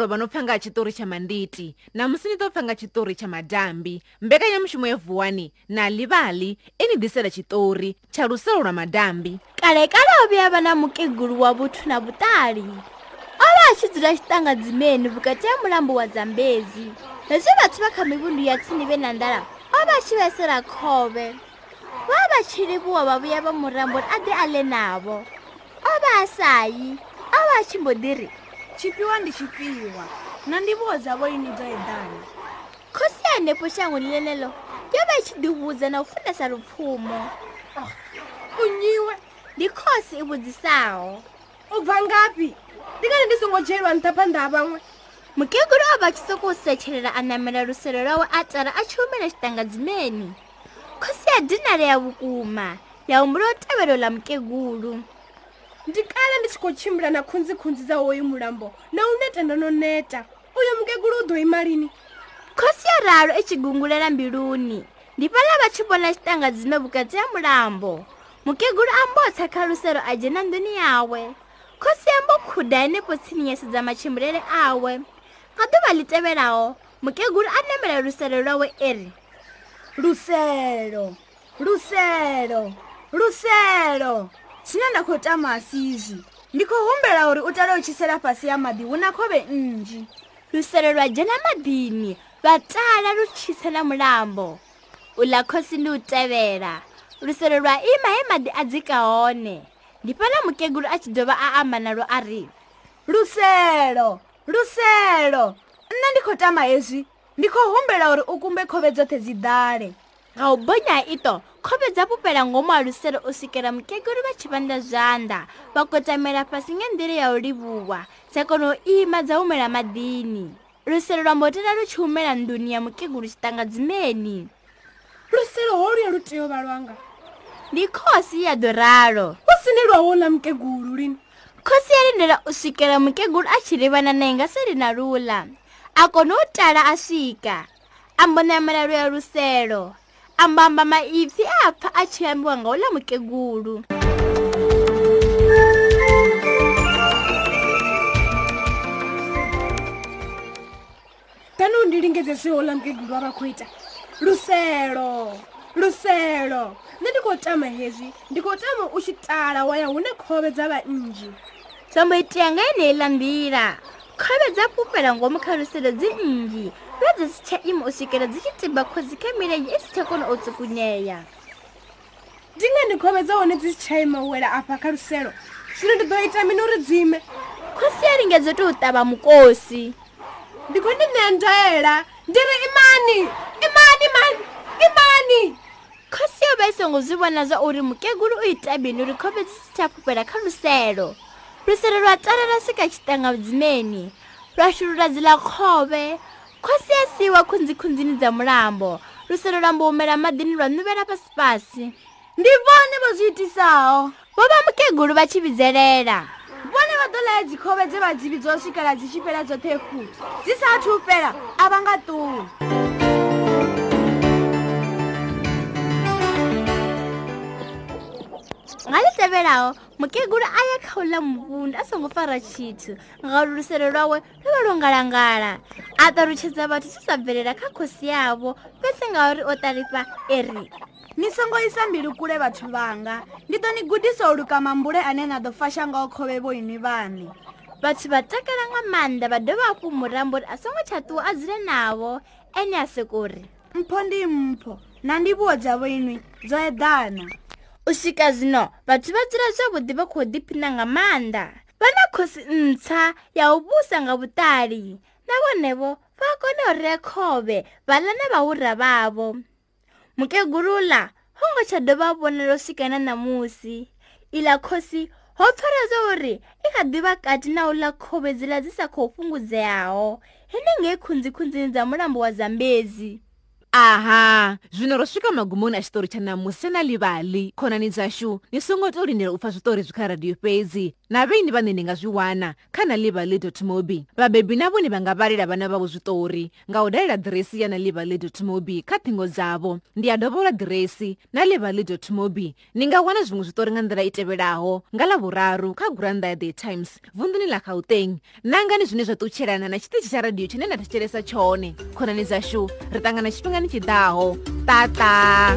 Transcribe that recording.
munhuva nopfanga chitori chamanditi namusi ni topfanga chitori chamadhambi mbekanyamushumo yevhuwani nalivali ini disela chitori charuselo rwa madhambi kale kale ovuya va na mukeguru wa vuthu na vutali ova achidzula xitanga dzimeni vukati ya mulambo wa dzambezi leswi vatshi va kha mivundu ya tshini ve na ndlala ova xivesela khove va va chilivuwa va vuya va murambo ade ale navo ova a sayi ova a chimbo diri tshipiwa ndi tshipiwa na ndivhuwo dzavo ini dzo eḓana khosi ya henepo shangoni ḽeneḽo yo vha i tshi ḓivhudza na u funesa lupfhumo ah, u nyiwe ndi khosi i vhudzisaho u bva ngafhi ndi kane ndi songo dzhelwa nṱha phanḓa ha vhaṅwe mukegulu o vha tshi sokou setshelela a namela luselo lwawe a tara a tshi humela tshitangadzimeni khosi ya dinale ya vhukuma ya humbula u tevhelo ḽa mukegulu ndikale ndi tshi khou tshimbila na khunzikhunzi dza hoyu mulambo na u neta ndo no neta uyo mukegulu u ḓo ima lini khosi ya ralo i tshi gungulela mbiluni ndi fhaḽa vha tshi vhona tshitanga dzime vhukati ha mulambo mukegulu ambo tsa kha lusero a dzhena nduni yawe khosi ambo khuda henefho tsini ya sedza matshimbilele awe nga ḓuvha ḽi tevhelaho mukegulu a nemela lusero lwawe iri e luselo luselo luselo, luselo zwine nda khou tama si izwi ndi khou humbela uri u tale u tshi sela fhasi ya maḓi hu na khovhe nnzhi lusele lwa dzhena maḓini lwa tala lu tshisela mulambo uḽa khosi ndi u tevhela lusele lwa ima he maḓi a dzika hone ndi fhala mukegulu a tshi dovha a amba nalo a ri luselo luselo nṋe ndi khou tama hezwi ndi khou humbela uri u kumbe khovhe dzoṱhe dzi ḓale ga o bonya ito kgobe tsa popelang go moalusere o sekela mokekoru ba tšhibanda janda ba kotamela fasenge ndire ya o lebowa tshekono o ima tsa umela madini lusele lwa mbotela lu tshi umela nduni ya mokekuru tshitanga dzimeni lusele ho luya lu tea o vhalwanga ndi khosi ya doralo u sine lwawola mukekulu lini khosi ya lindela u swikela mukekulu a tshi livana naye nga se lina lula a kona u tala a swika a mbonamela lu ya luselo ambamba maipfi apfa a tshi ambiwa nga ula mukegulu tanoo ndi lingedze zwe ola mukegulu wa vakho ita luselo luselo nṋe ndi khou tama hezwi ndi khou tama u tshitala wa ya hune khove dza vha nnzhi zwa mboitea nga yeneiḽa nḓila khovhe dza fhufhela ngomu kha lusele dzi nnzhi fhedzi si tsha ima u swikela dzi tshi timba khozi kha milenzhe i si tsha kona u tsukunyeya ndi ngani khovhe dza hone dzi si tsha ima u wela afha kha luselo zwino ndi ḓo ita mini uri dzime khosi ya lingedzo to u ṱavha mukosi ndi khou ndi ṋea ndaela ndi ri imani imani mani imani khosi yo vha i songo zwi vhona zwa uri mukegulu u ita mini uri khovhe dzi si tsha fhufhela kha luselo lusiri lwa tsalela swika xitanga vudzimeni lwa xirurazi la khove khosi ya siwa khunzikhunzini bya mulambo lusiri lwa mbumela madini lwa nuvela pasipasi ndi vone vo swi itisaho vo va mukegulu va chivizelela vone va dolaya dzikhove dze va dzivi dzo swikela dzi xipela dzo thekhu dzi sa thupela a va nga tuli nga ḽi tevhelaho mukegulu a ya khaula muvundu a songo fara tshithu ngauluselo lwawe lu vha lo ngalangala a ṱalutshedza vhathu tshi zwa bvelela kha khosi yavho fhese ngauri o ṱalifa eri ni songo isa mbilu kule vhathu vhanga ndi ḓo ni gudisa u luka mambule ane na ḓo fasha ngao khovhe vhoini vhani vhathu vha takala nga maanḓa vha dovha hafhu murambo uri a songo tsha ṱuwa a dzule navho ene a sekori mpho ndi mpho na ndivhuwo dza vhoinwi dzo eḓana u swika zwino vhathu vha dzula zwavhuḓi vha khou ḓiphina nga maanḓa vha na khosi ntswa ya u vhusa nga vhuṱali nahone vho vha a kona u rea khovhe vha ḽa na vhahura vhavho mukeguluḽa ho ngo tsha dovha a vhonala u swika na ṋamusi iḽa khosi ho pfara zwauri i kha ḓivha kati na u ḽa khovhe dziḽa dzi sa khou fhungudzeaho henengei khunzikhunzini dza mulambo wa zambezi aha zvino ro swika magumoni a xitori xa namusi na livali khonani bya xu ni songo to rinhela u pfa switori bya ka radiyo fezi na veni vane ni nga swi wana kha na livali mobi vabebi na voni va nga valela vana vavo switori nga u dalela diresi ya na livali mobi kha thingo dzavo ndi ya dovola diresi na livali mobi ni nga wana zvin'we switori nga ndlela i tevelaho nga lavuraru kha guranda ya the times vundzuni la gauteng nangani zvine zva tutxhelana na xitichi xa radiyo xine na thetxhelesa xone khonani bya xu ri tangana xifinga 跟你一道哦，哒哒。